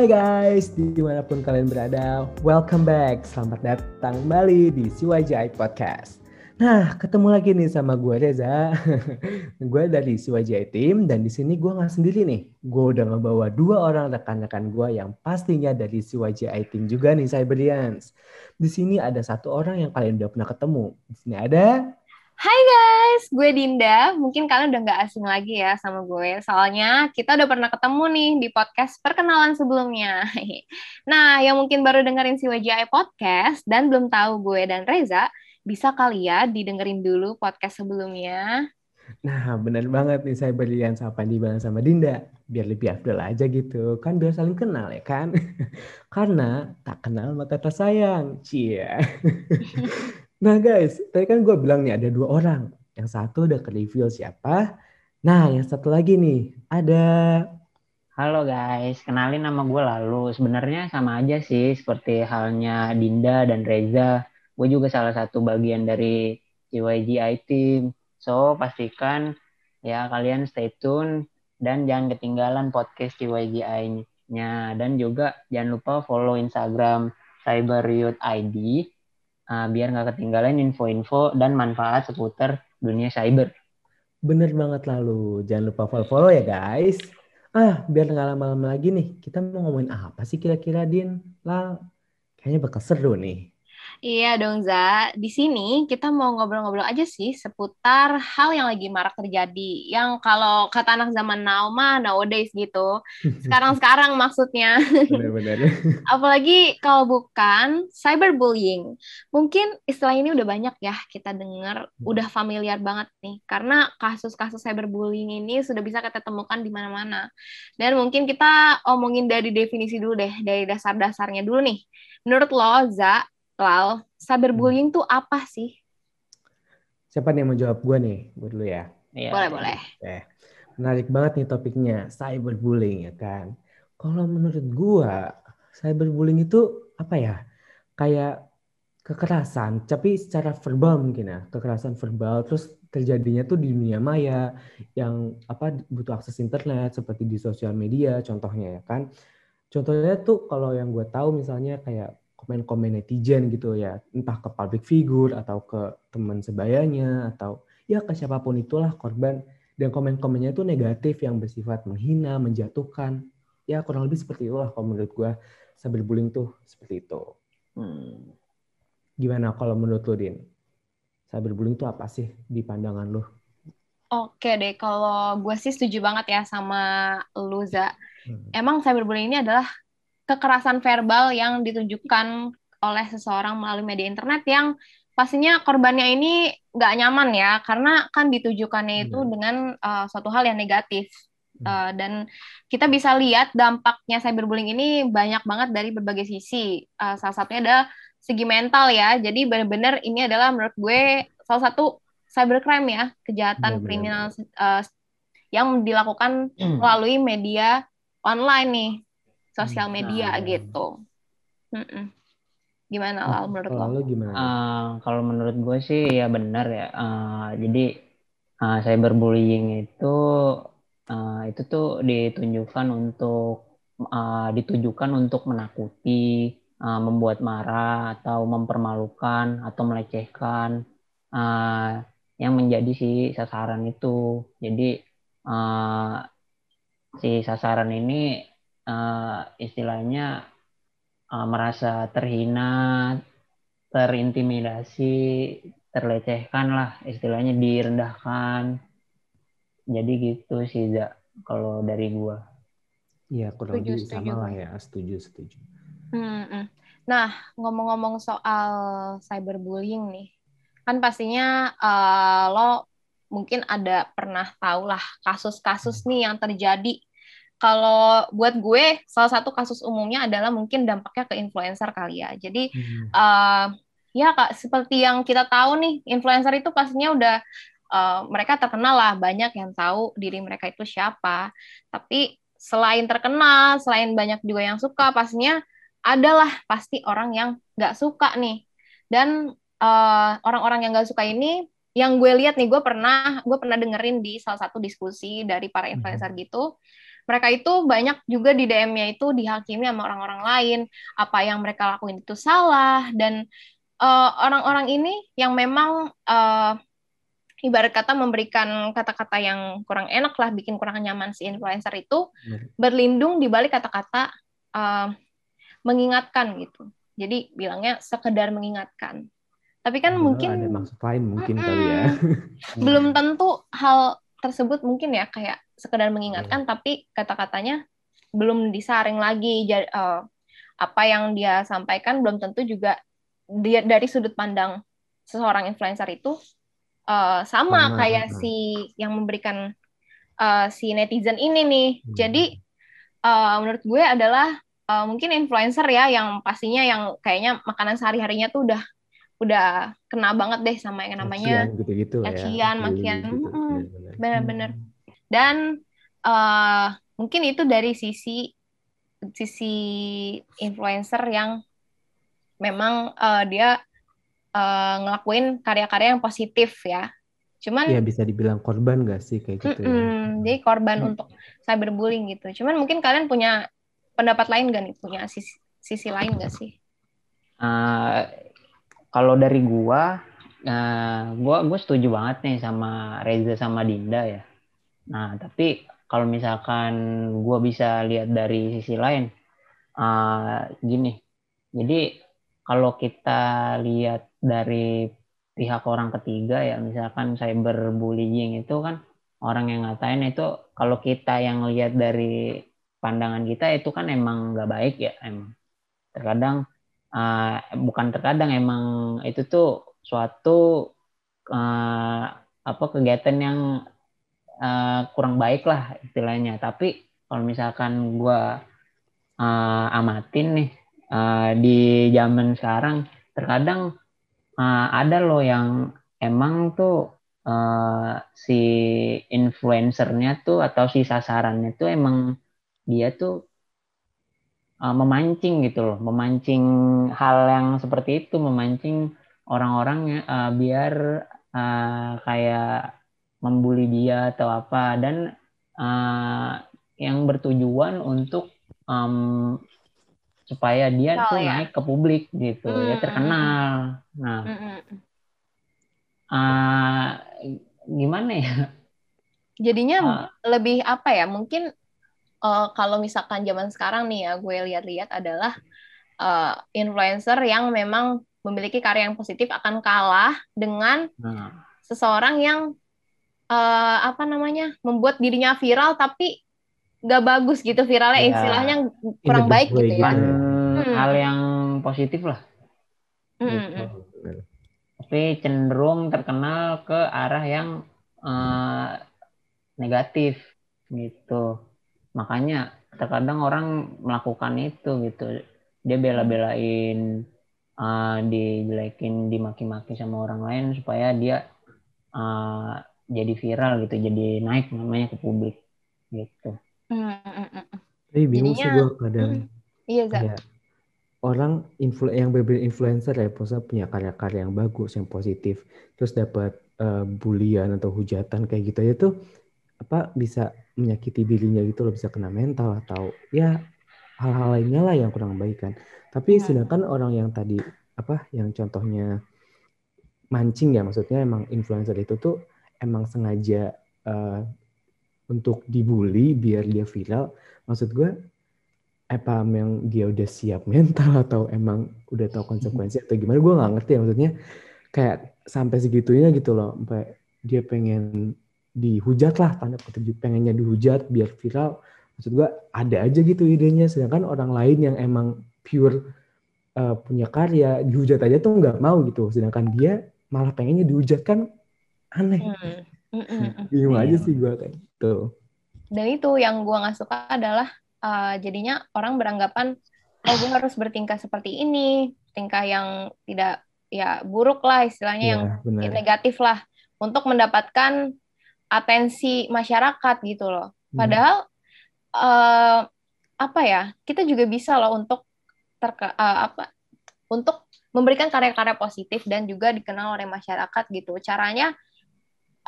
Hai guys, di mana pun kalian berada, welcome back. Selamat datang kembali di CYJI Podcast. Nah, ketemu lagi nih sama gue Reza. gue dari CYJI Team dan di sini gue nggak sendiri nih. Gue udah ngebawa dua orang rekan-rekan gue yang pastinya dari CYJI Team juga nih Cyberians. Di sini ada satu orang yang kalian udah pernah ketemu. Di sini ada Hai guys, gue Dinda. Mungkin kalian udah nggak asing lagi ya sama gue. Soalnya kita udah pernah ketemu nih di podcast perkenalan sebelumnya. Nah, yang mungkin baru dengerin si WJI Podcast dan belum tahu gue dan Reza, bisa kali ya didengerin dulu podcast sebelumnya. Nah, bener banget nih saya berlian sama Dibalan sama Dinda. Biar lebih afdol aja gitu. Kan biar saling kenal ya kan? Karena tak kenal maka tak sayang. Nah guys, tadi kan gue bilang nih ada dua orang. Yang satu udah ke reveal siapa. Nah yang satu lagi nih ada... Halo guys, kenalin nama gue Lalu. Sebenarnya sama aja sih seperti halnya Dinda dan Reza. Gue juga salah satu bagian dari CYGI team. So pastikan ya kalian stay tune dan jangan ketinggalan podcast CYGI-nya. Dan juga jangan lupa follow Instagram Cyber Youth ID uh, biar nggak ketinggalan info-info dan manfaat seputar dunia cyber. Bener banget lalu. Jangan lupa follow-follow ya guys. Ah, biar nggak lama-lama lagi nih. Kita mau ngomongin apa sih kira-kira Din? Lah, kayaknya bakal seru nih. Iya dong, Za. Di sini kita mau ngobrol-ngobrol aja sih seputar hal yang lagi marak terjadi. Yang kalau kata anak zaman now mah nowadays gitu. Sekarang-sekarang maksudnya. Benar-benar. Apalagi kalau bukan cyberbullying. Mungkin istilah ini udah banyak ya kita dengar, hmm. udah familiar banget nih. Karena kasus-kasus cyberbullying ini sudah bisa kita temukan di mana-mana. Dan mungkin kita omongin dari definisi dulu deh, dari dasar-dasarnya dulu nih. Menurut lo, Za, Lal, cyberbullying hmm. tuh apa sih? Siapa nih yang mau jawab gue nih? Gue dulu ya. Iya. Boleh, boleh. Eh, menarik banget nih topiknya, cyberbullying ya kan. Kalau menurut gue, cyberbullying itu apa ya? Kayak kekerasan, tapi secara verbal mungkin ya. Kekerasan verbal, terus terjadinya tuh di dunia maya yang apa butuh akses internet seperti di sosial media contohnya ya kan. Contohnya tuh kalau yang gue tahu misalnya kayak komen-komen netizen gitu ya, entah ke public figure atau ke teman sebayanya atau ya ke siapa pun itulah korban dan komen-komennya itu negatif yang bersifat menghina, menjatuhkan. Ya kurang lebih seperti itulah kalau menurut gue cyberbullying tuh seperti itu. Hmm. Gimana kalau menurut lo, Din? Cyberbullying itu apa sih di pandangan lo? Oke deh, kalau gue sih setuju banget ya sama Luza. Hmm. Emang cyberbullying ini adalah kekerasan verbal yang ditunjukkan oleh seseorang melalui media internet yang pastinya korbannya ini nggak nyaman ya karena kan ditujukannya itu hmm. dengan uh, suatu hal yang negatif. Uh, dan kita bisa lihat dampaknya cyberbullying ini banyak banget dari berbagai sisi. Uh, salah satunya ada segi mental ya. Jadi benar-benar ini adalah menurut gue salah satu cybercrime ya kejahatan kriminal uh, yang dilakukan hmm. melalui media online nih sosial hmm. media nah. gitu. Mm-mm. Gimana lah menurut lo? gimana? Uh, kalau menurut gue sih ya benar ya. Uh, jadi uh, cyberbullying itu uh, itu tuh ditunjukkan untuk uh, ditujukan untuk menakuti, uh, membuat marah atau mempermalukan atau melecehkan uh, yang menjadi si sasaran itu. Jadi uh, si sasaran ini uh, istilahnya uh, merasa terhina, terintimidasi, terlecehkan lah, istilahnya direndahkan. Jadi gitu sih, Za, kalau dari gua. Iya, kurang lebih sama lah ya, setuju, setuju. Hmm, nah, ngomong-ngomong soal cyberbullying nih, kan pastinya uh, lo mungkin ada pernah tahu lah kasus-kasus nih yang terjadi kalau buat gue salah satu kasus umumnya adalah mungkin dampaknya ke influencer kali ya. Jadi hmm. uh, ya kak seperti yang kita tahu nih influencer itu pastinya udah uh, mereka terkenal lah banyak yang tahu diri mereka itu siapa. Tapi selain terkenal, selain banyak juga yang suka, pastinya adalah pasti orang yang nggak suka nih. Dan uh, orang-orang yang nggak suka ini yang gue lihat nih gue pernah gue pernah dengerin di salah satu diskusi dari para influencer hmm. gitu mereka itu banyak juga di DM-nya itu dihakimi sama orang-orang lain. Apa yang mereka lakuin itu salah. Dan eh, orang-orang uh, ini yang memang uh, ibarat kata memberikan kata-kata yang kurang enak lah bikin kurang nyaman si influencer itu berlindung di balik kata-kata uh, mengingatkan gitu. Jadi bilangnya sekedar mengingatkan. Tapi kan Padahal mungkin ada maksud lain mungkin mm -mm, kali ya belum tentu hal tersebut mungkin ya kayak sekedar mengingatkan, yeah. tapi kata-katanya belum disaring lagi. Uh, apa yang dia sampaikan belum tentu juga dia dari sudut pandang seseorang influencer itu uh, sama, sama kayak si yang memberikan uh, si netizen ini nih. Hmm. Jadi uh, menurut gue adalah uh, mungkin influencer ya yang pastinya yang kayaknya makanan sehari-harinya tuh udah udah kena banget deh sama yang namanya makian gitu-gitu ya. makian, gitu. benar-benar. Hmm. Dan uh, mungkin itu dari sisi sisi influencer yang memang uh, dia uh, ngelakuin karya-karya yang positif ya. Cuman ya bisa dibilang korban gak sih kayak gitu. Mm -mm, ya. Jadi korban hmm. untuk cyberbullying gitu. Cuman mungkin kalian punya pendapat lain gak nih? Punya sisi, sisi lain gak sih? Uh, kalau dari gua uh, gua gua setuju banget nih sama Reza sama Dinda ya. Nah tapi kalau misalkan gua bisa lihat dari sisi lain uh, gini. Jadi kalau kita lihat dari pihak orang ketiga ya misalkan cyberbullying itu kan orang yang ngatain itu kalau kita yang lihat dari pandangan kita itu kan emang nggak baik ya emang. Terkadang uh, bukan terkadang emang itu tuh suatu uh, apa kegiatan yang uh, kurang baik lah istilahnya. Tapi kalau misalkan gue uh, amatin nih uh, di zaman sekarang terkadang uh, ada loh yang emang tuh uh, si influencernya tuh atau si sasarannya tuh emang dia tuh uh, memancing gitu loh, memancing hal yang seperti itu, memancing orang-orang uh, biar uh, kayak membuli dia atau apa dan uh, yang bertujuan untuk um, supaya dia oh, tuh ya. naik ke publik gitu mm, ya terkenal. Nah, mm, uh, gimana ya? Jadinya uh, lebih apa ya? Mungkin uh, kalau misalkan zaman sekarang nih ya gue lihat-lihat adalah uh, influencer yang memang memiliki karya yang positif akan kalah dengan nah. seseorang yang uh, apa namanya membuat dirinya viral tapi gak bagus gitu viralnya ya, istilahnya kurang baik gitu ya. Hmm. Hal yang positif lah. Hmm. Gitu. Tapi cenderung terkenal ke arah yang uh, negatif gitu makanya terkadang orang melakukan itu gitu. Dia bela-belain uh, dijelekin dimaki-maki sama orang lain supaya dia uh, jadi viral gitu jadi naik namanya ke publik gitu. Tapi bingung sih gue kadang hmm, iya kayak orang influ yang berbeda influencer ya punya punya karya-karya yang bagus yang positif terus dapat uh, bulian atau hujatan kayak gitu aja tuh apa bisa menyakiti dirinya gitu loh bisa kena mental atau ya hal-hal lainnya lah yang kurang baik kan. Tapi hmm. sedangkan orang yang tadi apa yang contohnya mancing ya maksudnya emang influencer itu tuh emang sengaja uh, untuk dibully biar dia viral. Maksud gue apa yang dia udah siap mental atau emang udah tahu konsekuensi atau gimana gue nggak ngerti ya maksudnya kayak sampai segitunya gitu loh sampai dia pengen dihujat lah tanda kutip pengennya dihujat biar viral. Maksud gue ada aja gitu idenya. Sedangkan orang lain yang emang pure uh, punya karya dihujat aja tuh nggak mau gitu. Sedangkan dia malah pengennya dihujat kan aneh. Mm, mm, mm, bingung aja sih gue kayak gitu. Dan itu yang gue nggak suka adalah uh, jadinya orang beranggapan oh gue harus bertingkah seperti ini tingkah yang tidak ya buruk lah istilahnya ya, yang bener. negatif lah. Untuk mendapatkan atensi masyarakat gitu loh. Hmm. Padahal hmm. uh, apa ya? Kita juga bisa loh untuk terka, uh, apa? Untuk memberikan karya-karya positif dan juga dikenal oleh masyarakat gitu. Caranya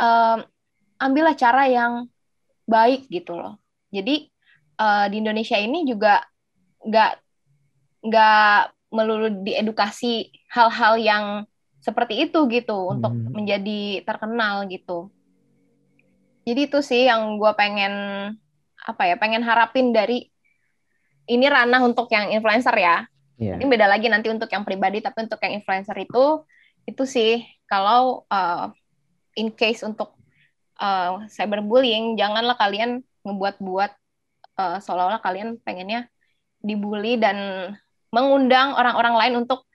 uh, ambillah cara yang baik gitu loh. Jadi uh, di Indonesia ini juga nggak nggak melulu diedukasi hal-hal yang seperti itu gitu hmm. untuk menjadi terkenal gitu. Jadi itu sih yang gue pengen apa ya pengen harapin dari ini ranah untuk yang influencer ya. Yeah. Ini beda lagi nanti untuk yang pribadi tapi untuk yang influencer itu itu sih kalau uh, in case untuk uh, cyberbullying janganlah kalian ngebuat-buat uh, seolah-olah kalian pengennya dibully dan mengundang orang-orang lain untuk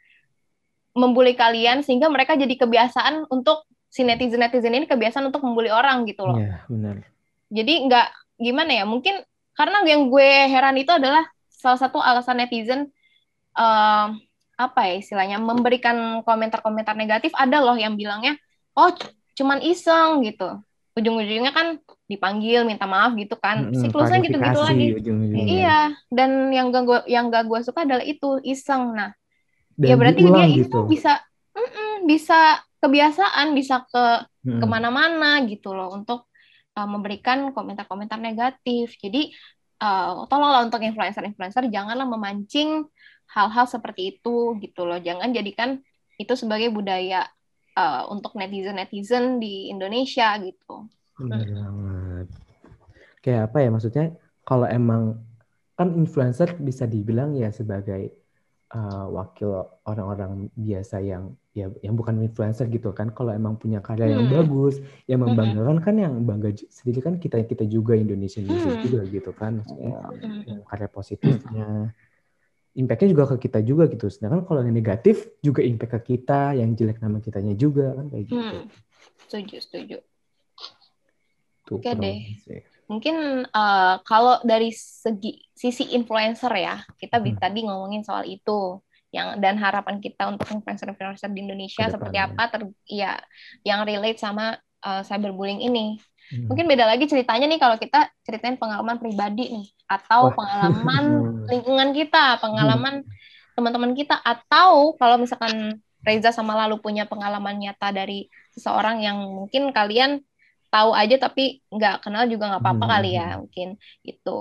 membuli kalian sehingga mereka jadi kebiasaan untuk si netizen netizen ini kebiasaan untuk membuli orang gitu loh. Iya benar. Jadi nggak gimana ya mungkin karena yang gue heran itu adalah salah satu alasan netizen uh, apa ya istilahnya memberikan komentar-komentar negatif ada loh yang bilangnya oh cuman iseng gitu ujung-ujungnya kan dipanggil minta maaf gitu kan hmm, siklusnya gitu-gitu lagi iya dan yang gak gue yang gak gue suka adalah itu iseng nah dan ya berarti dia gitu. itu bisa mm -mm, bisa kebiasaan bisa ke hmm. ke mana-mana gitu loh untuk uh, memberikan komentar-komentar negatif jadi uh, tolonglah untuk influencer-influencer janganlah memancing hal-hal seperti itu gitu loh jangan jadikan itu sebagai budaya uh, untuk netizen-netizen di Indonesia gitu. Benar hmm. banget. Kayak apa ya maksudnya? Kalau emang kan influencer bisa dibilang ya sebagai uh, wakil orang-orang biasa yang ya yang bukan influencer gitu kan kalau emang punya karya yang hmm. bagus yang hmm. membanggakan kan yang bangga sendiri kan kita kita juga Indonesia hmm. juga gitu kan maksudnya hmm. karya positifnya impactnya juga ke kita juga gitu. Sedangkan kalau yang negatif juga impact ke kita, yang jelek nama kitanya juga kan kayak gitu. Hmm. Setuju, setuju. Tuh, Oke deh. Sih. Mungkin uh, kalau dari segi sisi influencer ya, kita hmm. tadi ngomongin soal itu yang dan harapan kita untuk influencer-influencer di Indonesia seperti apa ter ya yang relate sama uh, cyberbullying ini. Hmm. Mungkin beda lagi ceritanya nih kalau kita ceritain pengalaman pribadi nih atau Wah. pengalaman lingkungan kita, pengalaman hmm. teman-teman kita atau kalau misalkan Reza sama Lalu punya pengalaman nyata dari seseorang yang mungkin kalian tahu aja tapi nggak kenal juga nggak apa-apa hmm. kali ya mungkin itu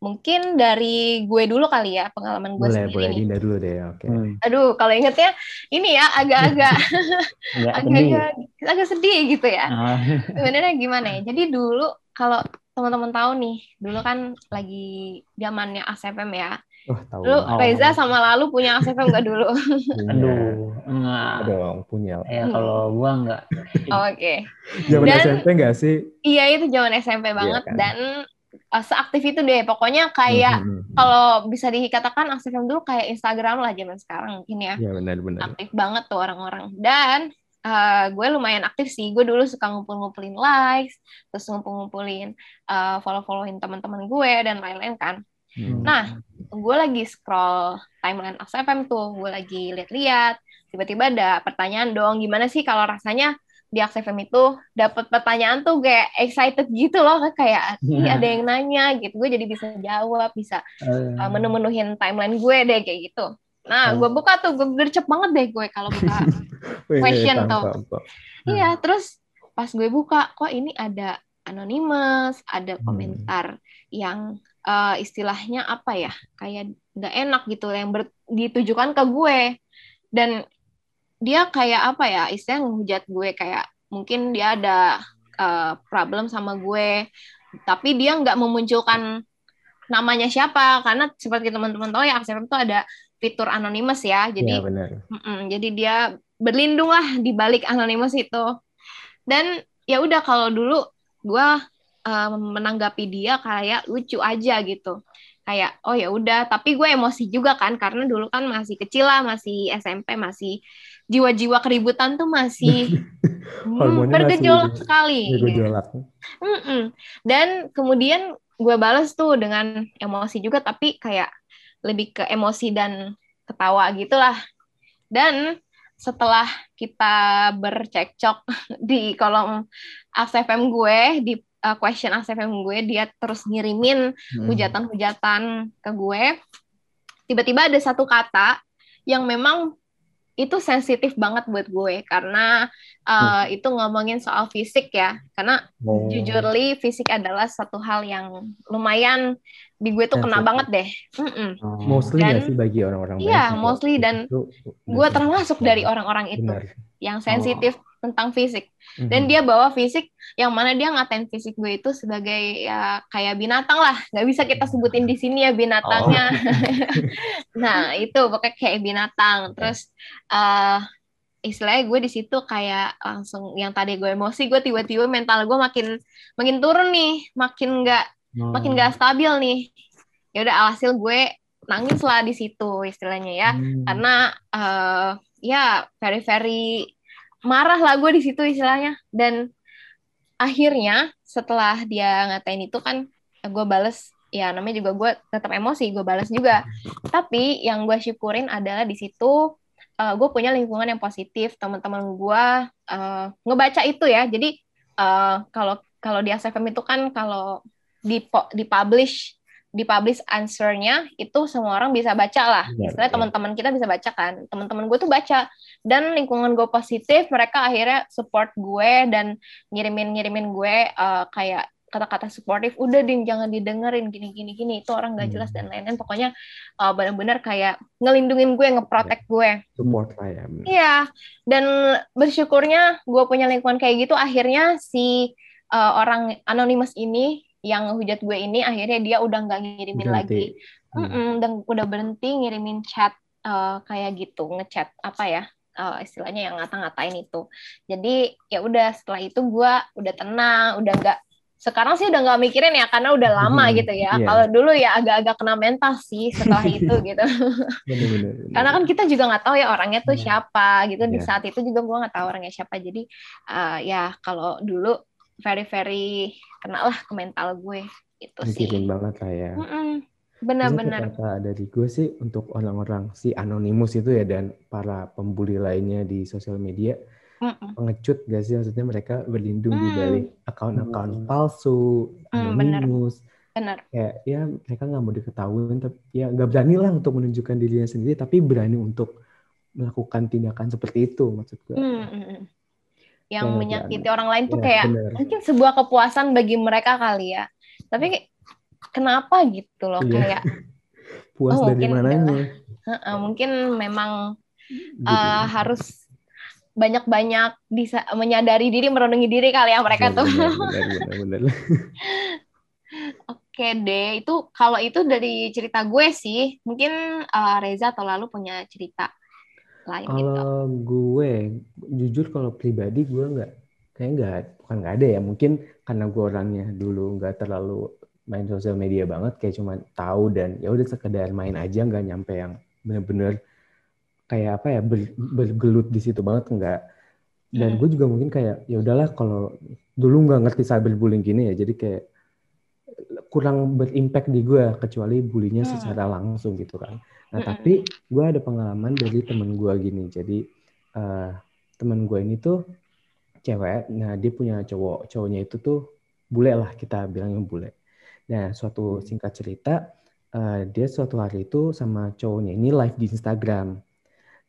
mungkin dari gue dulu kali ya pengalaman gue boleh, sendiri boleh Dinda dulu deh oke okay. hmm. aduh kalau ingetnya ini ya agak-agak agak-agak agak sedih gitu ya ah. sebenarnya gimana ya jadi dulu kalau teman-teman tahu nih dulu kan lagi zamannya ASFM ya Oh, tahu. Lu oh. Reza sama Lalu punya ASFM nggak dulu? Aduh, enggak. Dong, punya. Ya kalau gua enggak. Oh, Oke. Okay. Zaman SMP enggak sih? Iya, itu zaman SMP banget iya, kan? dan uh, seaktif itu deh pokoknya kayak mm-hmm. kalau bisa dikatakan Instagram dulu kayak Instagram lah zaman sekarang mungkin ya Iya benar-benar aktif banget tuh orang-orang dan uh, gue lumayan aktif sih gue dulu suka ngumpul-ngumpulin likes terus ngumpul-ngumpulin uh, follow-followin teman-teman gue dan lain-lain kan hmm. nah gue lagi scroll timeline ASFM tuh gue lagi lihat-lihat tiba-tiba ada pertanyaan dong gimana sih kalau rasanya di FM itu dapat pertanyaan tuh kayak excited gitu loh kayak yeah. ada yang nanya gitu gue jadi bisa jawab bisa uh, uh menu-menuhin timeline gue deh kayak gitu nah gue buka tuh gue gercep banget deh gue kalau buka question tuh iya terus pas gue buka kok ini ada anonymous ada hmm. komentar hmm. yang uh, istilahnya apa ya? Kayak nggak enak gitu yang ber, ditujukan ke gue. Dan dia kayak apa ya? Istilahnya ngehujat gue kayak mungkin dia ada uh, problem sama gue. Tapi dia nggak memunculkan namanya siapa. Karena seperti teman-teman tahu ya Axel itu ada fitur anonymous ya. Jadi ya, benar. jadi dia berlindung lah di balik anonymous itu. Dan ya udah kalau dulu gue uh, menanggapi dia kayak lucu aja gitu kayak oh ya udah tapi gue emosi juga kan karena dulu kan masih kecil lah masih SMP masih jiwa-jiwa keributan tuh masih hmm, bergejolak masih sekali. Bergejolak. Mm Dan kemudian gue balas tuh dengan emosi juga, tapi kayak lebih ke emosi dan ketawa gitulah. Dan setelah kita bercekcok di kolom ACFM gue, di uh, question ACFM gue, dia terus ngirimin hmm. hujatan-hujatan ke gue. Tiba-tiba ada satu kata yang memang itu sensitif banget buat gue karena uh, hmm. itu ngomongin soal fisik ya karena oh. jujurly fisik adalah satu hal yang lumayan di gue tuh kena banget deh. Mm -mm. Mostly dan, sih bagi orang-orang Iya, mostly dan itu, gue termasuk dari orang-orang itu benar. yang sensitif oh. Tentang fisik. Mm-hmm. Dan dia bawa fisik yang mana dia ngatain fisik gue itu sebagai ya kayak binatang lah. Gak bisa kita sebutin di sini ya binatangnya. Oh. nah, itu pokoknya kayak binatang. Terus uh, istilahnya gue di situ kayak langsung yang tadi gue emosi gue tiba-tiba mental gue makin makin turun nih makin nggak hmm. makin gak stabil nih ya udah alhasil gue nangis lah di situ istilahnya ya hmm. karena uh, ya very very marah lah gue di situ istilahnya. Dan akhirnya setelah dia ngatain itu kan gue bales. Ya namanya juga gue tetap emosi gue balas juga. Tapi yang gue syukurin adalah di situ uh, gue punya lingkungan yang positif. Teman-teman gue uh, ngebaca itu ya. Jadi uh, kalau kalau di SFM itu kan kalau di dipublish dipublish answernya itu semua orang bisa baca lah. Istilahnya teman-teman kita bisa baca kan. Teman-teman gue tuh baca dan lingkungan gue positif mereka akhirnya support gue dan ngirimin ngirimin gue uh, kayak kata-kata supportive udah din jangan didengerin gini gini gini. Itu orang gak jelas dan hmm. lain-lain. Pokoknya uh, benar-benar kayak ngelindungin gue ngeprotek gue. Support lah ya iya. Dan bersyukurnya gue punya lingkungan kayak gitu. Akhirnya si uh, orang anonymous ini yang hujat gue ini akhirnya dia udah nggak ngirimin berhenti. lagi. hmm. dan udah berhenti ngirimin chat uh, kayak gitu ngechat apa ya uh, istilahnya yang ngata-ngatain itu jadi ya udah setelah itu gue udah tenang udah nggak sekarang sih udah nggak mikirin ya karena udah lama hmm, gitu ya. Yeah. Kalau dulu ya agak-agak kena mental sih setelah itu gitu. bener, bener, bener. Karena kan kita juga nggak tahu ya orangnya tuh yeah. siapa gitu. Yeah. Di iya. saat itu juga gue nggak tahu orangnya siapa. Jadi uh, ya kalau dulu very very kena lah ke mental gue itu sih. Mikirin banget lah ya. Benar-benar. Kata dari gue sih untuk orang-orang si anonimus itu ya dan para pembuli lainnya di sosial media Mm-mm. pengecut gak sih maksudnya mereka berlindung mm. di balik akun-akun mm. palsu, anonimus. Benar. Ya, ya mereka nggak mau diketahui, tapi ya nggak berani lah untuk menunjukkan dirinya sendiri, tapi berani untuk melakukan tindakan seperti itu maksud gue. Mm-mm yang ya, menyakiti ya. orang lain tuh ya, kayak bener. mungkin sebuah kepuasan bagi mereka kali ya. Tapi kenapa gitu loh ya. kayak puas oh, dari mananya? Uh, uh, mungkin memang uh, harus banyak-banyak bisa menyadari diri, merenungi diri kali ya mereka ya, tuh. Oke deh, itu kalau itu dari cerita gue sih, mungkin uh, Reza atau lalu punya cerita lain kalau gitu? Kalau gue, jujur kalau pribadi gue nggak, kayak nggak, bukan nggak ada ya. Mungkin karena gue orangnya dulu nggak terlalu main sosial media banget, kayak cuma tahu dan ya udah sekedar main aja, nggak nyampe yang bener-bener kayak apa ya ber, bergelut di situ banget nggak. Dan hmm. gue juga mungkin kayak ya udahlah kalau dulu nggak ngerti cyberbullying gini ya, jadi kayak kurang berimpact di gue kecuali bulinya hmm. secara langsung gitu kan. Nah tapi gue ada pengalaman dari temen gue gini. Jadi uh, temen gue ini tuh cewek. Nah dia punya cowok. Cowoknya itu tuh bule lah kita bilangnya bule. Nah suatu hmm. singkat cerita uh, dia suatu hari itu sama cowoknya ini live di Instagram.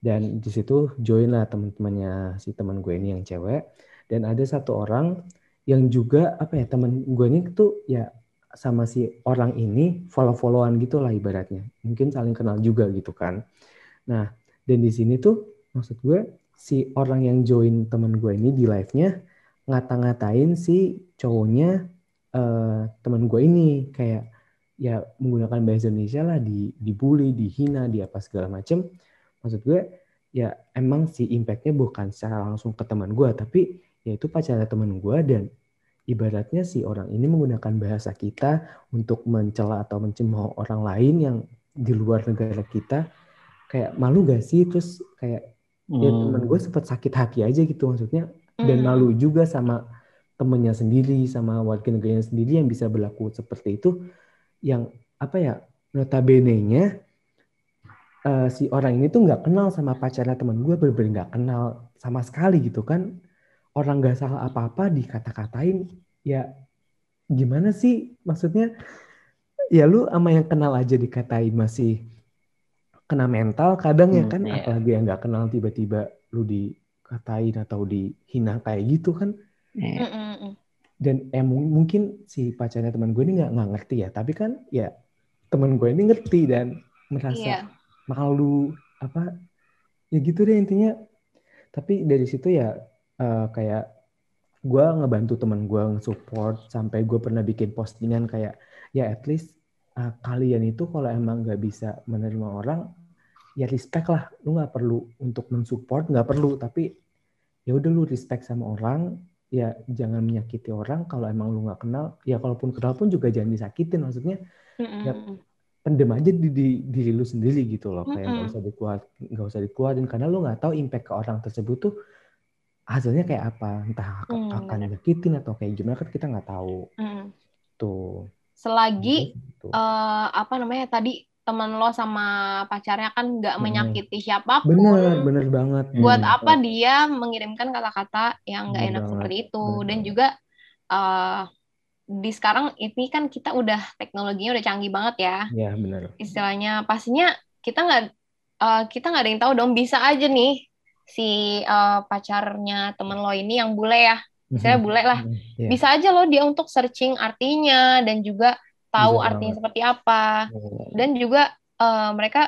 Dan di situ join lah teman-temannya si teman gue ini yang cewek. Dan ada satu orang yang juga apa ya teman gue ini tuh ya sama si orang ini follow-followan gitu lah ibaratnya. Mungkin saling kenal juga gitu kan. Nah, dan di sini tuh maksud gue si orang yang join temen gue ini di live-nya ngata-ngatain si cowoknya uh, temen gue ini kayak ya menggunakan bahasa Indonesia lah di dibully, dihina, di apa segala macem. Maksud gue ya emang si impactnya bukan secara langsung ke teman gue tapi ya itu pacarnya teman gue dan ibaratnya si orang ini menggunakan bahasa kita untuk mencela atau mencemooh orang lain yang di luar negara kita kayak malu gak sih terus kayak ya hmm. ya teman gue sempat sakit hati aja gitu maksudnya dan hmm. malu juga sama temennya sendiri sama warga negaranya sendiri yang bisa berlaku seperti itu yang apa ya notabene-nya uh, si orang ini tuh nggak kenal sama pacarnya teman gue bener-bener nggak kenal sama sekali gitu kan. Orang nggak salah apa-apa dikata-katain ya gimana sih maksudnya? Ya lu sama yang kenal aja dikatain masih kena mental kadang ya Hmm, kan iya. apalagi yang nggak kenal tiba-tiba lu dikatain atau dihina kayak gitu kan Iya. Mm, mm, mm. dan eh, mung- mungkin si pacarnya teman gue ini nggak nggak ngerti ya tapi kan ya teman gue ini ngerti dan merasa Iya. malu apa ya gitu deh intinya tapi dari situ ya eh, kayak gue ngebantu teman gue nge-support sampai gue pernah bikin postingan kayak ya at least eh, kalian itu kalau emang nggak bisa menerima orang ya respect lah lu nggak perlu untuk mensupport nggak perlu tapi ya udah lu respect sama orang ya jangan menyakiti orang kalau emang lu nggak kenal ya kalaupun kenal pun juga jangan disakitin maksudnya Mm, mm, Ya, mm. pendem aja di, di diri lu sendiri gitu loh kayak nggak Mm-mm. usah dikeluar nggak usah dikeluarin karena lu nggak tahu impact ke orang tersebut tuh hasilnya kayak apa entah ak- Hmm, akan nyakitin atau kayak gimana kan kita nggak tahu Mm. tuh Selagi Gitu. eh, apa namanya tadi teman lo sama pacarnya kan nggak Mm-mm. menyakiti siapa pun. bener bener banget buat Hmm. apa dia mengirimkan kata-kata yang nggak enak banget, seperti itu bener dan juga eh, di sekarang ini kan kita udah teknologinya udah canggih banget ya ya bener istilahnya pastinya kita nggak eh, kita nggak ada yang tahu dong bisa aja nih si eh, pacarnya temen lo ini yang bule ya misalnya Mhm. bule lah Mhm. Iya. bisa aja loh dia untuk searching artinya dan juga tahu Bisa artinya banget. seperti apa Iya. dan juga eh, mereka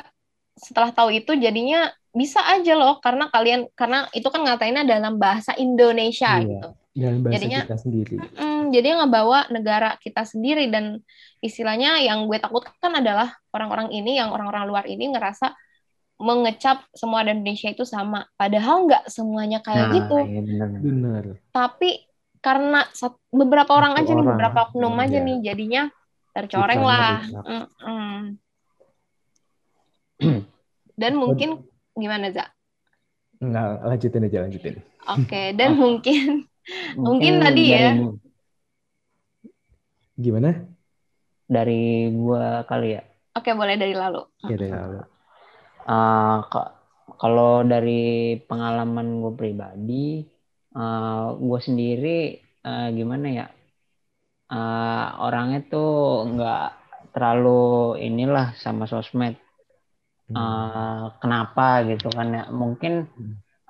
setelah tahu itu jadinya bisa aja loh karena kalian karena itu kan ngatainnya dalam bahasa Indonesia Iya. gitu. dan bahasa Jadinya- kita sendiri Mm, jadi ngebawa negara kita sendiri dan istilahnya yang gue takutkan adalah orang-orang ini yang orang-orang luar ini ngerasa mengecap semua di Indonesia itu sama. Padahal nggak semuanya kayak Nah, gitu. iya benar. bener Tapi karena beberapa orang Satu aja nih, orang, beberapa oknum aja iya. nih, jadinya tercoreng lah. Dan mungkin gimana Za? nggak lanjutin aja lanjutin Oke, dan mungkin Mungkin Mungkin tadi ya. gimana dari gua kali ya. oke boleh dari lalu. ya dari lalu Eh, ka- kalau dari pengalaman gue pribadi, eh gue sendiri eh, gimana ya? Eh, orangnya tuh nggak terlalu inilah sama sosmed. Hmm. Eh, kenapa gitu kan ya? Mungkin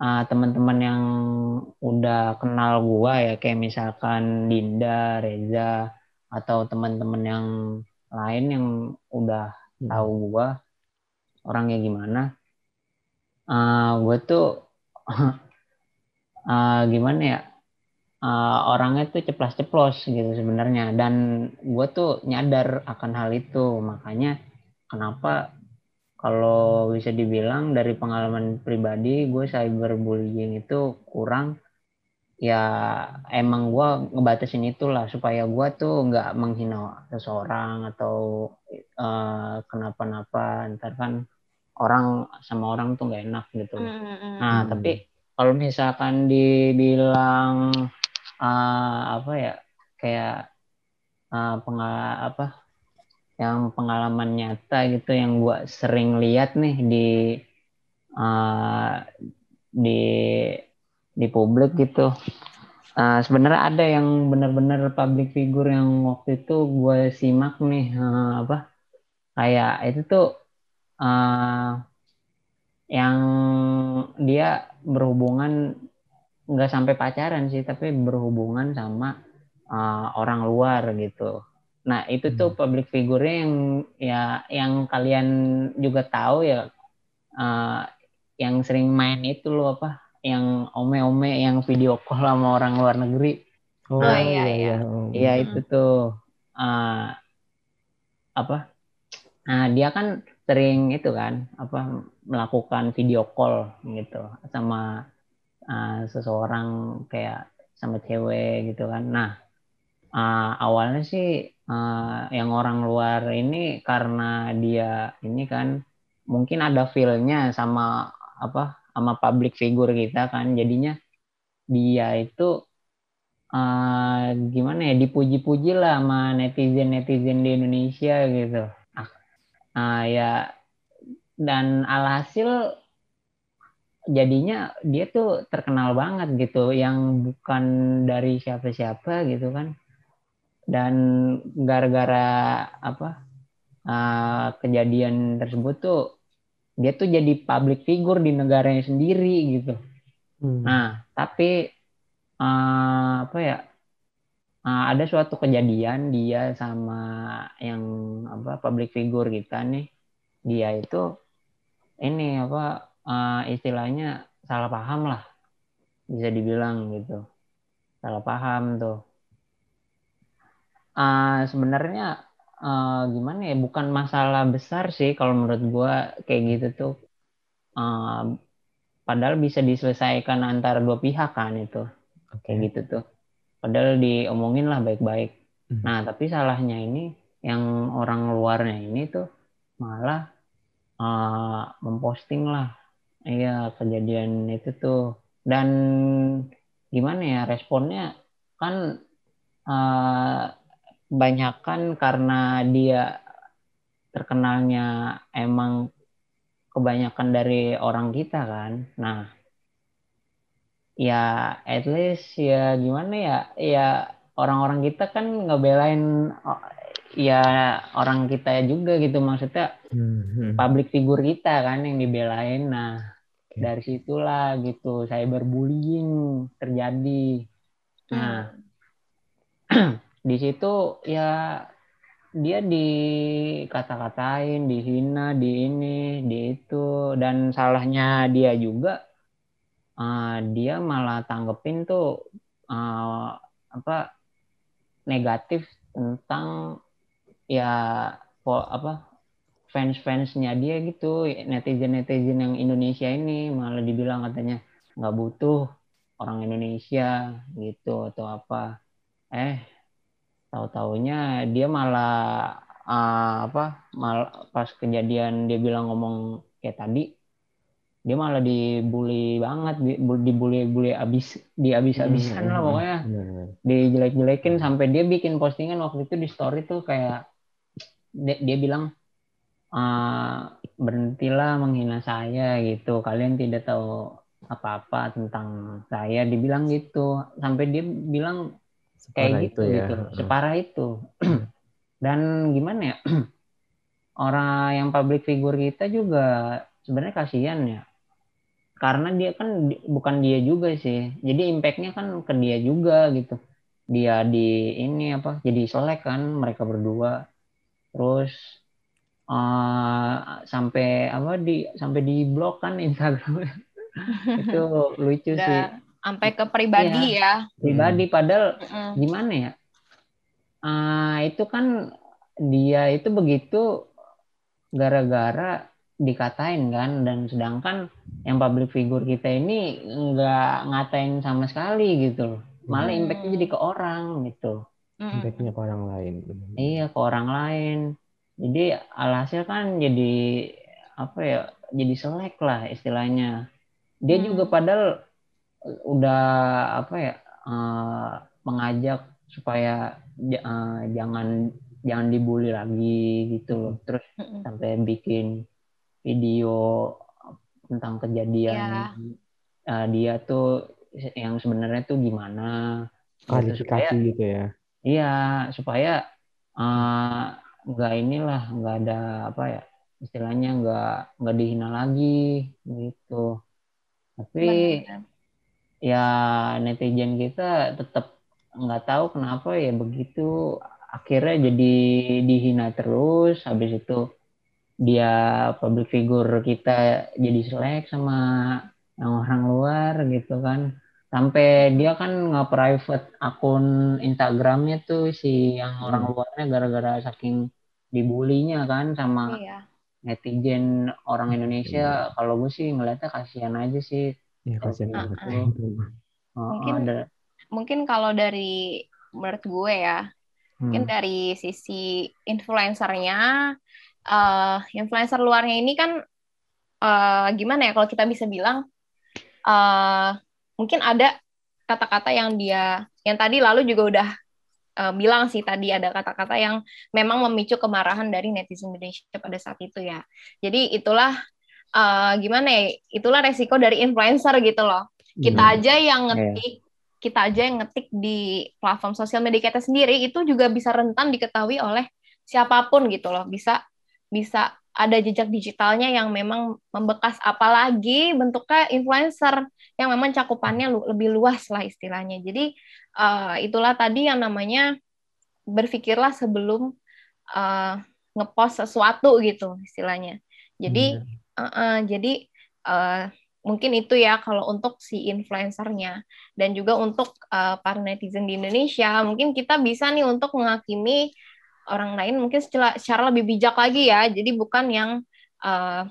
eh, teman-teman yang udah kenal gua ya, kayak misalkan Dinda, Reza, atau teman-teman yang lain yang udah Hmm. tahu gua orangnya gimana uh, gue tuh uh, gimana ya uh, orangnya tuh ceplas-ceplos gitu sebenarnya. Dan gue tuh nyadar akan hal itu. Makanya kenapa kalau bisa dibilang dari pengalaman pribadi gue cyberbullying itu kurang ya emang gue ngebatasin itulah supaya gue tuh nggak menghina seseorang atau eh, kenapa-napa. Ntar kan orang sama orang tuh nggak enak gitu. Nah Hmm. tapi kalau misalkan dibilang eh, apa ya kayak eh, pengal apa yang pengalaman nyata gitu yang gue sering lihat nih di eh, di di publik gitu. Eh, sebenarnya ada yang benar-benar public figure yang waktu itu gue simak nih eh, apa kayak itu tuh eh, yang dia berhubungan nggak sampai pacaran sih tapi berhubungan sama eh, orang luar gitu nah itu tuh public figure yang ya yang kalian juga tahu ya eh, yang sering main itu loh apa yang ome-ome yang video call sama orang luar negeri oh Oh, iya, iya. oh. Iya Mm-mm. itu tuh eh, apa? Nah dia kan sering itu kan apa melakukan video call gitu sama eh, seseorang kayak sama cewek gitu kan. Nah eh, awalnya sih eh, yang orang luar ini karena dia ini kan mungkin ada feel-nya sama apa sama public figure kita kan jadinya dia itu eh, gimana ya dipuji-puji lah sama netizen-netizen di Indonesia gitu. Ah, ya dan alhasil jadinya dia tuh terkenal banget gitu yang bukan dari siapa-siapa gitu kan. Dan gara-gara apa ah, kejadian tersebut tuh dia tuh jadi public figure di negaranya sendiri gitu. Hmm. Nah, tapi uh, apa ya? Uh, ada suatu kejadian dia sama yang apa public figure kita nih, dia itu ini apa uh, istilahnya salah paham lah, bisa dibilang gitu, salah paham tuh. Uh, sebenarnya uh, gimana ya bukan masalah besar sih kalau menurut gue kayak gitu tuh uh, padahal bisa diselesaikan antara dua pihak kan itu okay. kayak gitu tuh padahal diomongin lah baik-baik hmm. nah tapi salahnya ini yang orang luarnya ini tuh malah uh, memposting lah iya kejadian itu tuh dan gimana ya responnya kan uh, kebanyakan karena dia terkenalnya emang kebanyakan dari orang kita kan. Nah, ya at least ya gimana ya, ya orang-orang kita kan ngebelain ya orang kita juga gitu maksudnya hmm. public figure kita kan yang dibelain. Nah. Dari situlah gitu cyberbullying terjadi. Nah, hmm. di situ ya dia dikata-katain, dihina, di ini, di itu, dan salahnya dia juga uh, dia malah tanggepin tuh uh, apa negatif tentang ya po, apa fans-fansnya dia gitu netizen-netizen yang Indonesia ini malah dibilang katanya nggak butuh orang Indonesia gitu atau apa eh tahu-taunya dia malah uh, apa mal pas kejadian dia bilang ngomong kayak tadi dia malah dibully banget dibully bully abis di abis abisan hmm, lah pokoknya hmm. dijelek-jelekin sampai dia bikin postingan waktu itu di story tuh kayak dia, dia bilang uh, berhentilah menghina saya gitu. Kalian tidak tahu apa-apa tentang saya. Dibilang gitu. Sampai dia bilang kayak gitu ya. gitu. Separah itu. Dan gimana ya? Orang yang public figure kita juga sebenarnya kasihan ya. Karena dia kan bukan dia juga sih. Jadi impactnya kan ke dia juga gitu. Dia di ini apa jadi selek kan mereka berdua. Terus uh, sampai apa di sampai di blok kan Instagram itu lucu sih sampai ke pribadi ya. ya. Pribadi padahal mm. gimana ya? Uh, itu kan dia itu begitu gara-gara dikatain kan dan sedangkan yang public figure kita ini nggak ngatain sama sekali gitu loh. Malah hmm. impactnya jadi ke orang gitu. Impactnya ke orang lain. Iya ke orang lain. Jadi alhasil kan jadi apa ya? Jadi selek lah istilahnya. Dia hmm. juga padahal udah apa ya uh, mengajak supaya uh, jangan jangan dibully lagi gitu loh terus mm-hmm. sampai bikin video tentang kejadian yeah. uh, dia tuh yang sebenarnya tuh gimana gitu, klarifikasi gitu, gitu ya iya supaya nggak inilah nggak ada apa ya istilahnya nggak nggak dihina lagi gitu. Tapi Benar. ya netizen kita tetap nggak tahu kenapa ya begitu akhirnya jadi dihina terus. Habis itu dia public figure kita jadi selek sama yang orang luar gitu kan sampai dia kan nggak private akun Instagramnya tuh si yang orang hmm. luarnya gara-gara saking dibulinya kan sama iya. netizen orang Indonesia iya. kalau gue sih ngeliatnya kasihan aja sih Iya kasihan uh, uh. Mungkin ada. mungkin kalau dari menurut gue ya, hmm. mungkin dari sisi influencernya, uh, influencer luarnya ini kan uh, gimana ya kalau kita bisa bilang, uh, mungkin ada kata-kata yang dia, yang tadi lalu juga udah uh, bilang sih tadi ada kata-kata yang memang memicu kemarahan dari netizen Indonesia pada saat itu ya. Jadi itulah uh, gimana ya itulah resiko dari influencer gitu loh kita hmm. aja yang iya. ngetik yeah. kita aja yang ngetik di platform sosial media kita sendiri itu juga bisa rentan diketahui oleh siapa pun gitu loh bisa bisa ada jejak digitalnya yang memang membekas apalagi bentuknya influencer yang memang cakupannya lu, lebih luas lah istilahnya. Jadi uh, itulah tadi yang namanya berpikirlah sebelum uh, ngepost sesuatu gitu istilahnya. Jadi hmm. uh, uh, jadi uh, mungkin itu ya kalau untuk si influencernya. Dan juga untuk uh, para netizen di Indonesia mungkin kita bisa nih untuk menghakimi orang lain mungkin secara, secara lebih bijak lagi ya. Jadi bukan yang uh,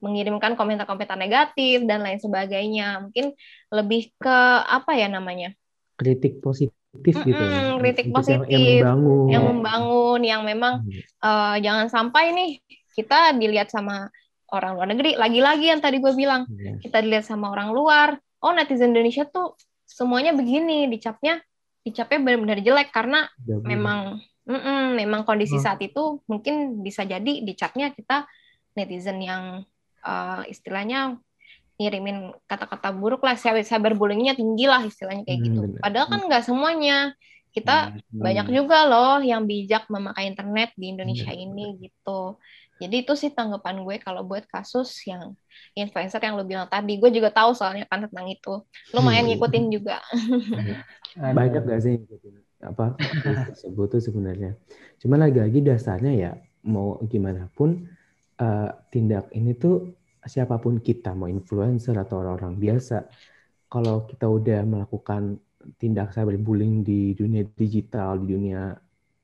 mengirimkan komentar-komentar negatif dan lain sebagainya. Mungkin lebih ke apa ya namanya? Kritik positif mm gitu ya. kritik positif yang, yang membangun. yang membangun yang memang uh, jangan sampai nih kita dilihat sama orang luar negeri. Lagi-lagi yang tadi gue bilang yeah. kita dilihat sama orang luar. Oh netizen Indonesia tuh semuanya begini dicapnya dicapnya benar-benar jelek karena ya, memang mm -mm, memang kondisi hmm. saat itu mungkin bisa jadi dicapnya kita netizen yang uh, istilahnya ngirimin kata-kata buruk lah cyberbullyingnya tinggi lah istilahnya kayak gitu hmm, padahal kan nggak semuanya kita hmm. banyak juga loh yang bijak memakai internet di Indonesia hmm. ini gitu jadi itu sih tanggapan gue kalau buat kasus yang influencer yang lo bilang tadi. Gue juga tahu soalnya kan tentang itu. Lumayan hmm. ngikutin juga. Banyak gak sih ngikutin apa tersebut tuh sebenarnya. Cuma lagi-lagi dasarnya ya mau gimana pun uh, tindak ini tuh siapa pun kita mau influencer atau orang-orang biasa kalau kita udah melakukan tindak cyberbullying di dunia digital di dunia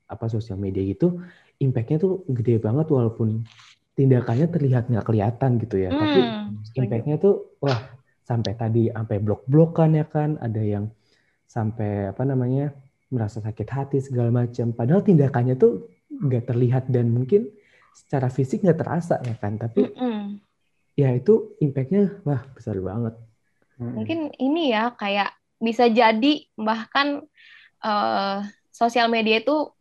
apa sosial media gitu impactnya tuh gede banget walaupun tindakannya terlihat nggak kelihatan gitu ya. Hmm, Tapi impactnya tuh wah sampai tadi sampai blok-blokan ya kan, ada yang sampai apa namanya merasa sakit hati segala macam. Padahal tindakannya tuh nggak terlihat dan mungkin secara fisik nggak terasa ya kan. Tapi mm -mm. ya itu impactnya wah besar banget. Mungkin ini ya kayak bisa jadi bahkan uh, sosial media itu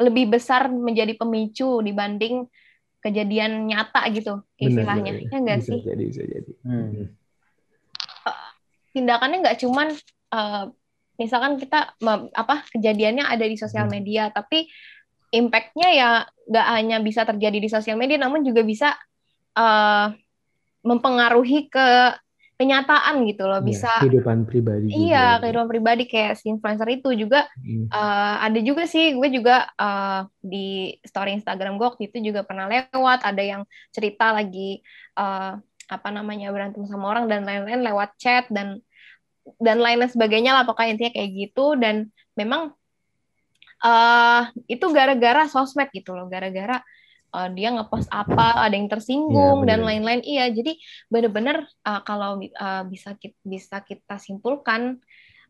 lebih besar menjadi pemicu dibanding kejadian nyata gitu istilahnya Benar, ya nggak sih jadi bisa jadi hmm. uh, tindakannya nggak cuman uh, misalkan kita apa kejadiannya ada di sosial hmm. media tapi impactnya ya nggak hanya bisa terjadi di sosial media namun juga bisa uh, mempengaruhi ke kenyataan gitu loh iya, bisa ya, kehidupan pribadi juga. iya kehidupan pribadi kayak si influencer itu juga hmm. uh, ada juga sih gue juga uh, di story Instagram gue waktu itu juga pernah lewat ada yang cerita lagi uh, apa namanya berantem sama orang dan lain-lain lewat chat dan dan lain-lain sebagainya lah pokoknya intinya kayak gitu. Dan memang uh, itu gara-gara sosmed gitu loh. Gara-gara uh, dia ngepost apa, ada yang tersinggung ya, dan lain-lain. Iya, jadi benar-benar uh, kalau uh, bisa kita, bisa kita simpulkan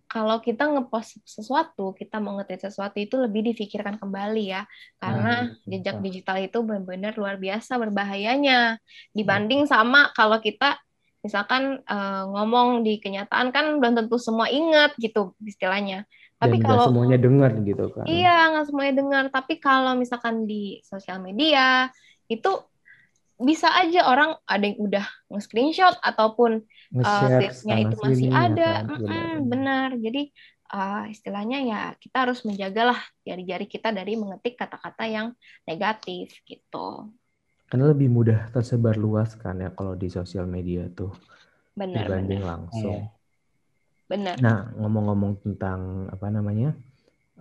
kalau kita ngepost sesuatu, kita mau sesuatu itu lebih difikirkan kembali ya, karena nah, jejak digital itu benar-benar luar biasa berbahayanya. Dibanding sama kalau kita misalkan uh, ngomong di kenyataan kan belum tentu semua ingat gitu istilahnya. Tapi Dan kalau semuanya dengar gitu kan. Iya, nggak semuanya dengar. Tapi kalau misalkan di sosial media itu bisa aja orang ada yang udah nge-screenshot ataupun uh, itu masih ya ada. Kan? Mm benar. Jadi uh, istilahnya ya kita harus menjagalah jari-jari kita dari mengetik kata-kata yang negatif gitu. Karena lebih mudah tersebar luas kan ya kalau di sosial media tuh benar, dibanding benar. langsung. Benar. Nah, ngomong-ngomong tentang apa namanya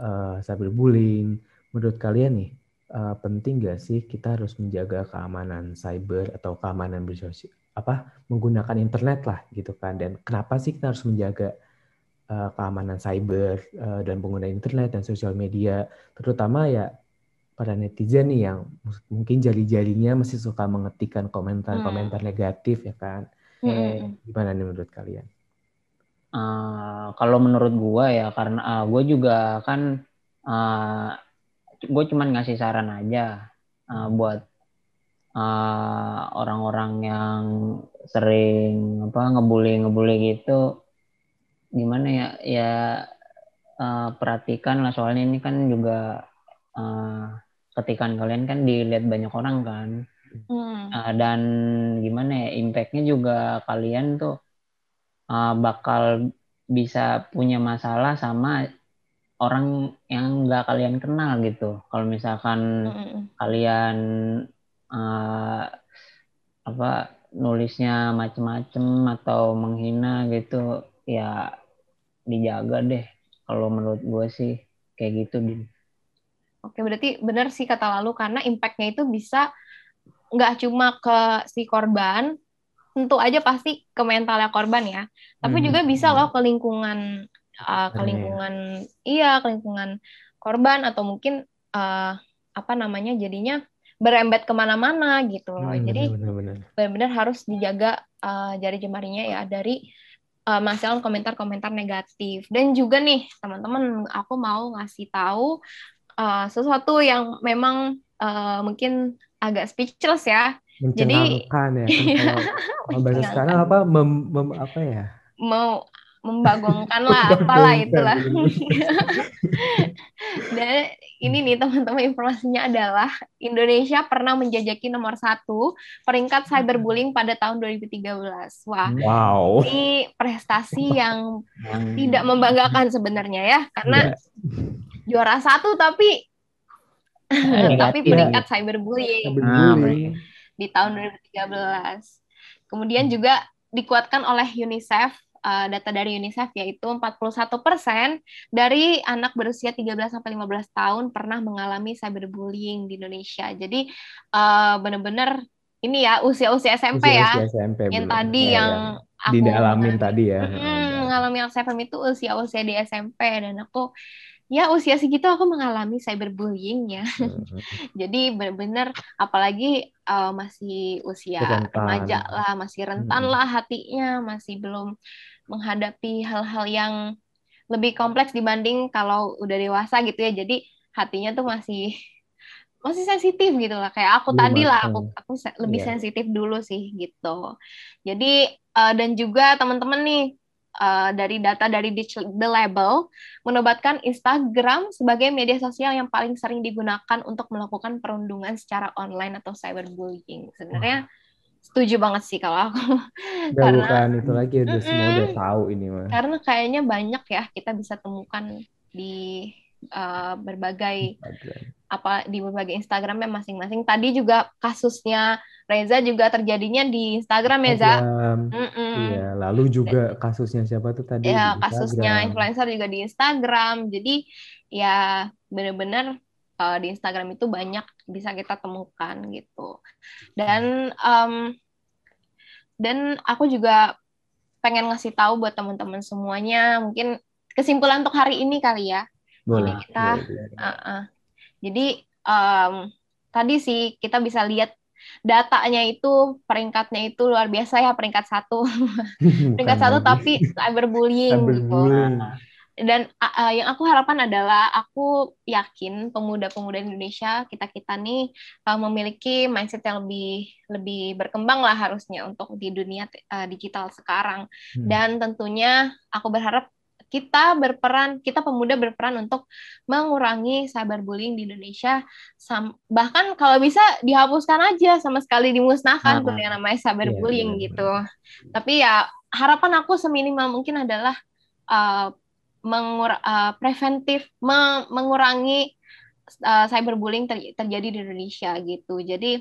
uh, cyberbullying, menurut kalian nih uh, penting gak sih kita harus menjaga keamanan cyber atau keamanan bersosial apa menggunakan internet lah gitu kan? Dan kenapa sih kita harus menjaga uh, keamanan cyber uh, dan pengguna internet dan sosial media, terutama ya para netizen nih yang mungkin jari-jarinya masih suka mengetikkan komentar-komentar hmm. negatif ya kan? Hmm. Gimana nih menurut kalian? Uh, kalau menurut gue ya karena uh, gue juga kan uh, gue cuman ngasih saran aja uh, buat orang-orang uh, yang sering apa ngebully ngebully gitu gimana ya ya uh, perhatikan lah soalnya ini kan juga uh, ketikan kalian kan dilihat banyak orang kan hmm. uh, dan gimana ya impactnya juga kalian tuh uh, bakal bisa punya masalah sama orang yang nggak kalian kenal gitu. Kalau misalkan mm. kalian uh, apa nulisnya macem-macem atau menghina gitu ya dijaga deh kalau menurut gue sih kayak gitu din oke berarti benar sih kata lalu karena impactnya itu bisa nggak cuma ke si korban tentu aja pasti ke mentalnya korban ya tapi hmm. juga bisa loh ke lingkungan uh, ke lingkungan iya ke lingkungan korban atau mungkin uh, apa namanya jadinya berembet ke mana-mana gitu loh. Hmm, Jadi benar-benar harus dijaga uh, jari jemarinya ya dari uh, masalah komentar-komentar negatif. Dan juga nih teman-teman, aku mau ngasih tahu uh, sesuatu yang memang uh, mungkin agak speechless ya. Jadi ya. Kalau bahasa sekarang apa mem, mem, apa ya? Mau membagongkan lah apalah itulah dan ini nih teman-teman informasinya adalah Indonesia pernah menjajaki nomor satu peringkat cyberbullying pada tahun 2013 wah wow. ini prestasi yang tidak membanggakan sebenarnya ya karena yeah. Juara satu tapi tapi peringkat cyberbullying, cyberbullying. di tahun 2013 kemudian juga dikuatkan oleh UNICEF uh, data dari UNICEF yaitu 41% dari anak berusia 13 sampai 15 tahun pernah mengalami cyberbullying di Indonesia. Jadi uh, benar-benar ini ya usia-usia SMP usia, ya. SMP, yang bener. tadi ya, yang ya. aku didalamin tadi ya. Hmm, mengalami yang saya itu usia-usia di SMP dan aku ya usia segitu aku mengalami cyberbullying ya. Hmm. Jadi benar-benar apalagi uh, masih usia remaja lah, masih rentan hmm. lah hatinya, masih belum menghadapi hal-hal yang lebih kompleks dibanding kalau udah dewasa gitu ya. Jadi hatinya tuh masih masih sensitif gitu lah kayak aku tadi lah aku aku lebih yeah. sensitif dulu sih gitu jadi uh, dan juga teman-teman nih uh, dari data dari The Label menobatkan Instagram sebagai media sosial yang paling sering digunakan untuk melakukan perundungan secara online atau cyberbullying sebenarnya wow setuju banget sih kalau aku. Udah karena bukan itu lagi udah mm semua udah tahu ini mah. Karena kayaknya banyak ya kita bisa temukan di uh, berbagai Instagram. apa di berbagai Instagramnya masing-masing. Tadi juga kasusnya Reza juga terjadinya di Instagram ya, Za. Iya, lalu juga kasusnya siapa tuh tadi? Ya, kasusnya influencer juga di Instagram. Jadi ya benar-benar uh, di Instagram itu banyak bisa kita temukan gitu dan um, dan aku juga pengen ngasih tahu buat teman-teman semuanya mungkin kesimpulan untuk hari ini kali ya boleh, jadi kita boleh, Uh, uh, jadi um, tadi sih kita bisa lihat datanya itu peringkatnya itu luar biasa ya peringkat satu. Peringkat satu tapi cyberbullying, cyberbullying. gitu dan uh, yang aku harapkan adalah aku yakin pemuda-pemuda Indonesia kita kita nih uh, memiliki mindset yang lebih lebih berkembang lah harusnya untuk di dunia uh, digital sekarang. Hmm. dan tentunya aku berharap kita berperan kita pemuda berperan untuk mengurangi cyberbullying di Indonesia. Sam, bahkan kalau bisa dihapuskan aja sama sekali dimusnahkan tuh yang namanya cyberbullying yeah, gitu. tapi ya harapan aku seminimal mungkin adalah uh, mengur uh, preventif me mengurangi uh, cyberbullying ter terjadi di Indonesia gitu. Jadi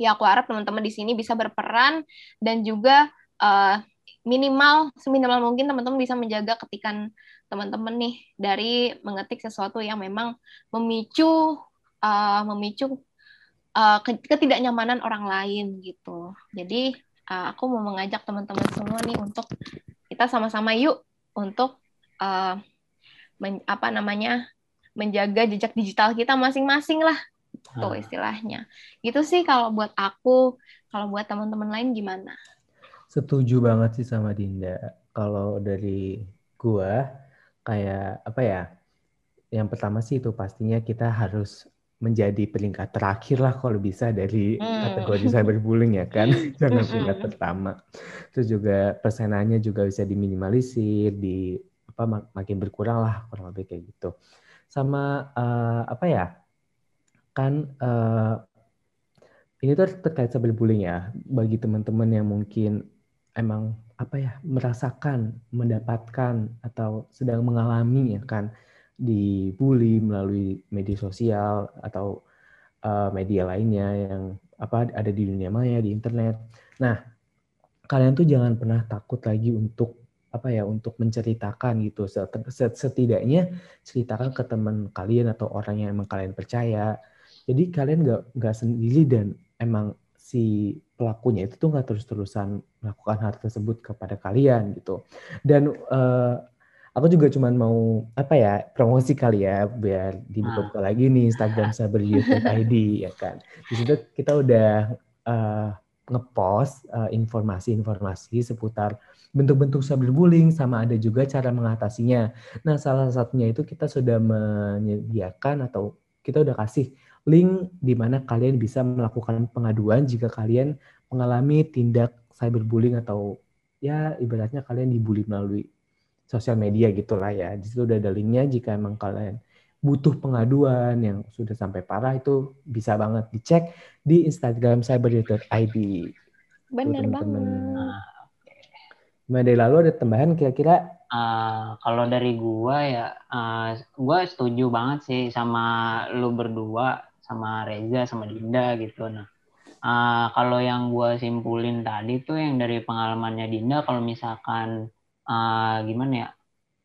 ya aku harap teman-teman di sini bisa berperan dan juga uh, minimal seminimal mungkin teman-teman bisa menjaga ketikan teman-teman nih dari mengetik sesuatu yang memang memicu uh, memicu uh, ketidaknyamanan orang lain gitu. Jadi uh, aku mau mengajak teman-teman semua nih untuk kita sama-sama yuk untuk uh, men, apa namanya menjaga jejak digital kita masing-masing lah tuh ah. istilahnya itu sih kalau buat aku kalau buat teman-teman lain gimana setuju banget sih sama Dinda. Kalau dari gua kayak apa ya yang pertama sih itu pastinya kita harus menjadi peringkat terakhir lah kalau bisa dari hmm. kategori cyberbullying ya kan. Jangan peringkat pertama. Terus juga persenannya juga bisa diminimalisir di apa mak makin berkurang lah kurang lebih kayak gitu. Sama uh, apa ya kan uh, ini tuh terkait cyberbullying ya. Bagi teman-teman yang mungkin emang apa ya merasakan mendapatkan atau sedang mengalami ya kan dibully melalui media sosial atau uh, media lainnya yang apa ada di dunia maya di internet. Nah, kalian tuh jangan pernah takut lagi untuk apa ya untuk menceritakan gitu setidaknya ceritakan ke teman kalian atau orang yang emang kalian percaya jadi kalian nggak nggak sendiri dan emang si pelakunya itu tuh nggak terus-terusan melakukan hal tersebut kepada kalian gitu dan uh, aku juga cuma mau apa ya promosi kali ya biar dibuka-buka ah. lagi nih Instagram saberyouth.id ya kan. Di situ kita udah uh, ngepost uh, informasi-informasi seputar bentuk-bentuk cyberbullying sama ada juga cara mengatasinya. Nah, salah satunya itu kita sudah menyediakan atau kita udah kasih link di mana kalian bisa melakukan pengaduan jika kalian mengalami tindak cyberbullying atau ya ibaratnya kalian dibully melalui sosial media gitulah ya. Di situ udah ada linknya jika emang kalian butuh pengaduan yang sudah sampai parah itu bisa banget dicek di Instagram cyber.id. Bener banget. Nah, dari lalu ada tambahan kira-kira? Uh, kalau dari gua ya, uh, gua setuju banget sih sama lu berdua, sama Reza, sama Dinda gitu. Nah, uh, kalau yang gua simpulin tadi tuh yang dari pengalamannya Dinda, kalau misalkan uh, gimana ya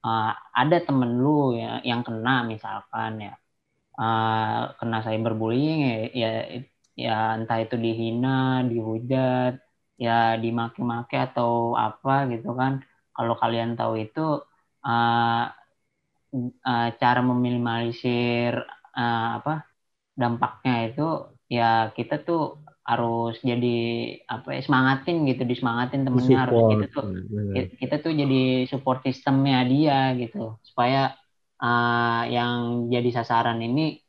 uh, ada temen lu ya yang kena misalkan ya uh, kena cyberbullying ya, ya ya entah itu dihina dihujat ya dimaki-maki atau apa gitu kan kalau kalian tahu itu uh, uh, cara meminimalisir uh, apa dampaknya itu ya kita tuh harus jadi apa ya semangatin gitu disemangatin temennya harus. Kita tuh kita, kita tuh jadi support sistemnya dia gitu supaya uh, yang jadi sasaran ini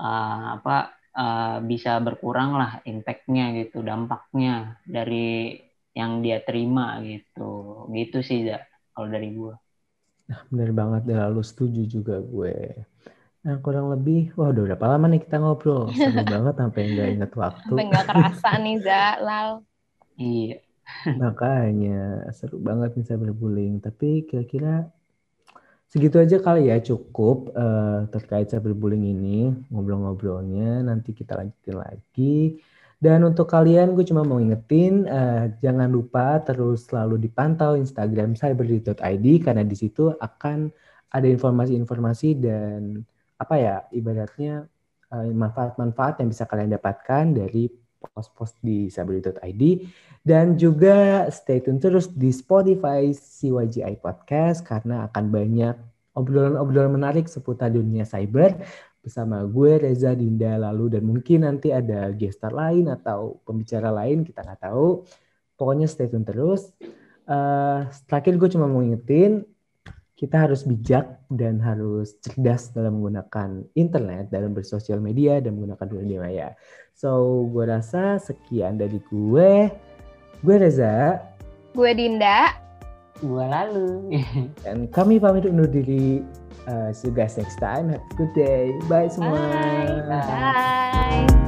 uh, apa uh, bisa berkurang lah impactnya gitu dampaknya dari yang dia terima gitu. Gitu sih ya kalau dari gue nah benar banget lalu setuju juga gue Nah, kurang lebih, wah udah berapa lama nih kita ngobrol? Seru banget sampai nggak inget waktu. Sampai nggak kerasa nih, Zalal. Iya. Makanya, seru banget nih saya berbullying. Tapi kira-kira segitu aja kali ya cukup uh, terkait cyberbullying ini ngobrol-ngobrolnya nanti kita lanjutin lagi dan untuk kalian gue cuma mau ingetin uh, jangan lupa terus selalu dipantau Instagram cyber.id karena di situ akan ada informasi-informasi dan apa ya ibaratnya eh, manfaat-manfaat yang bisa kalian dapatkan dari post-post di sabri.id dan juga stay tune terus di Spotify CYGI Podcast karena akan banyak obrolan-obrolan menarik seputar dunia cyber bersama gue Reza Dinda lalu dan mungkin nanti ada gestar lain atau pembicara lain kita nggak tahu. Pokoknya stay tune terus. Uh, terakhir gue cuma mau ngingetin kita harus bijak dan harus cerdas dalam menggunakan internet, dalam bersosial media, dan menggunakan dunia maya. So, gue rasa sekian dari gue. Gue Reza. Gue Dinda. Gue Lalu. dan kami pamit undur diri. Uh, see you guys next time. Have a good day. Bye semua. Bye. Bye.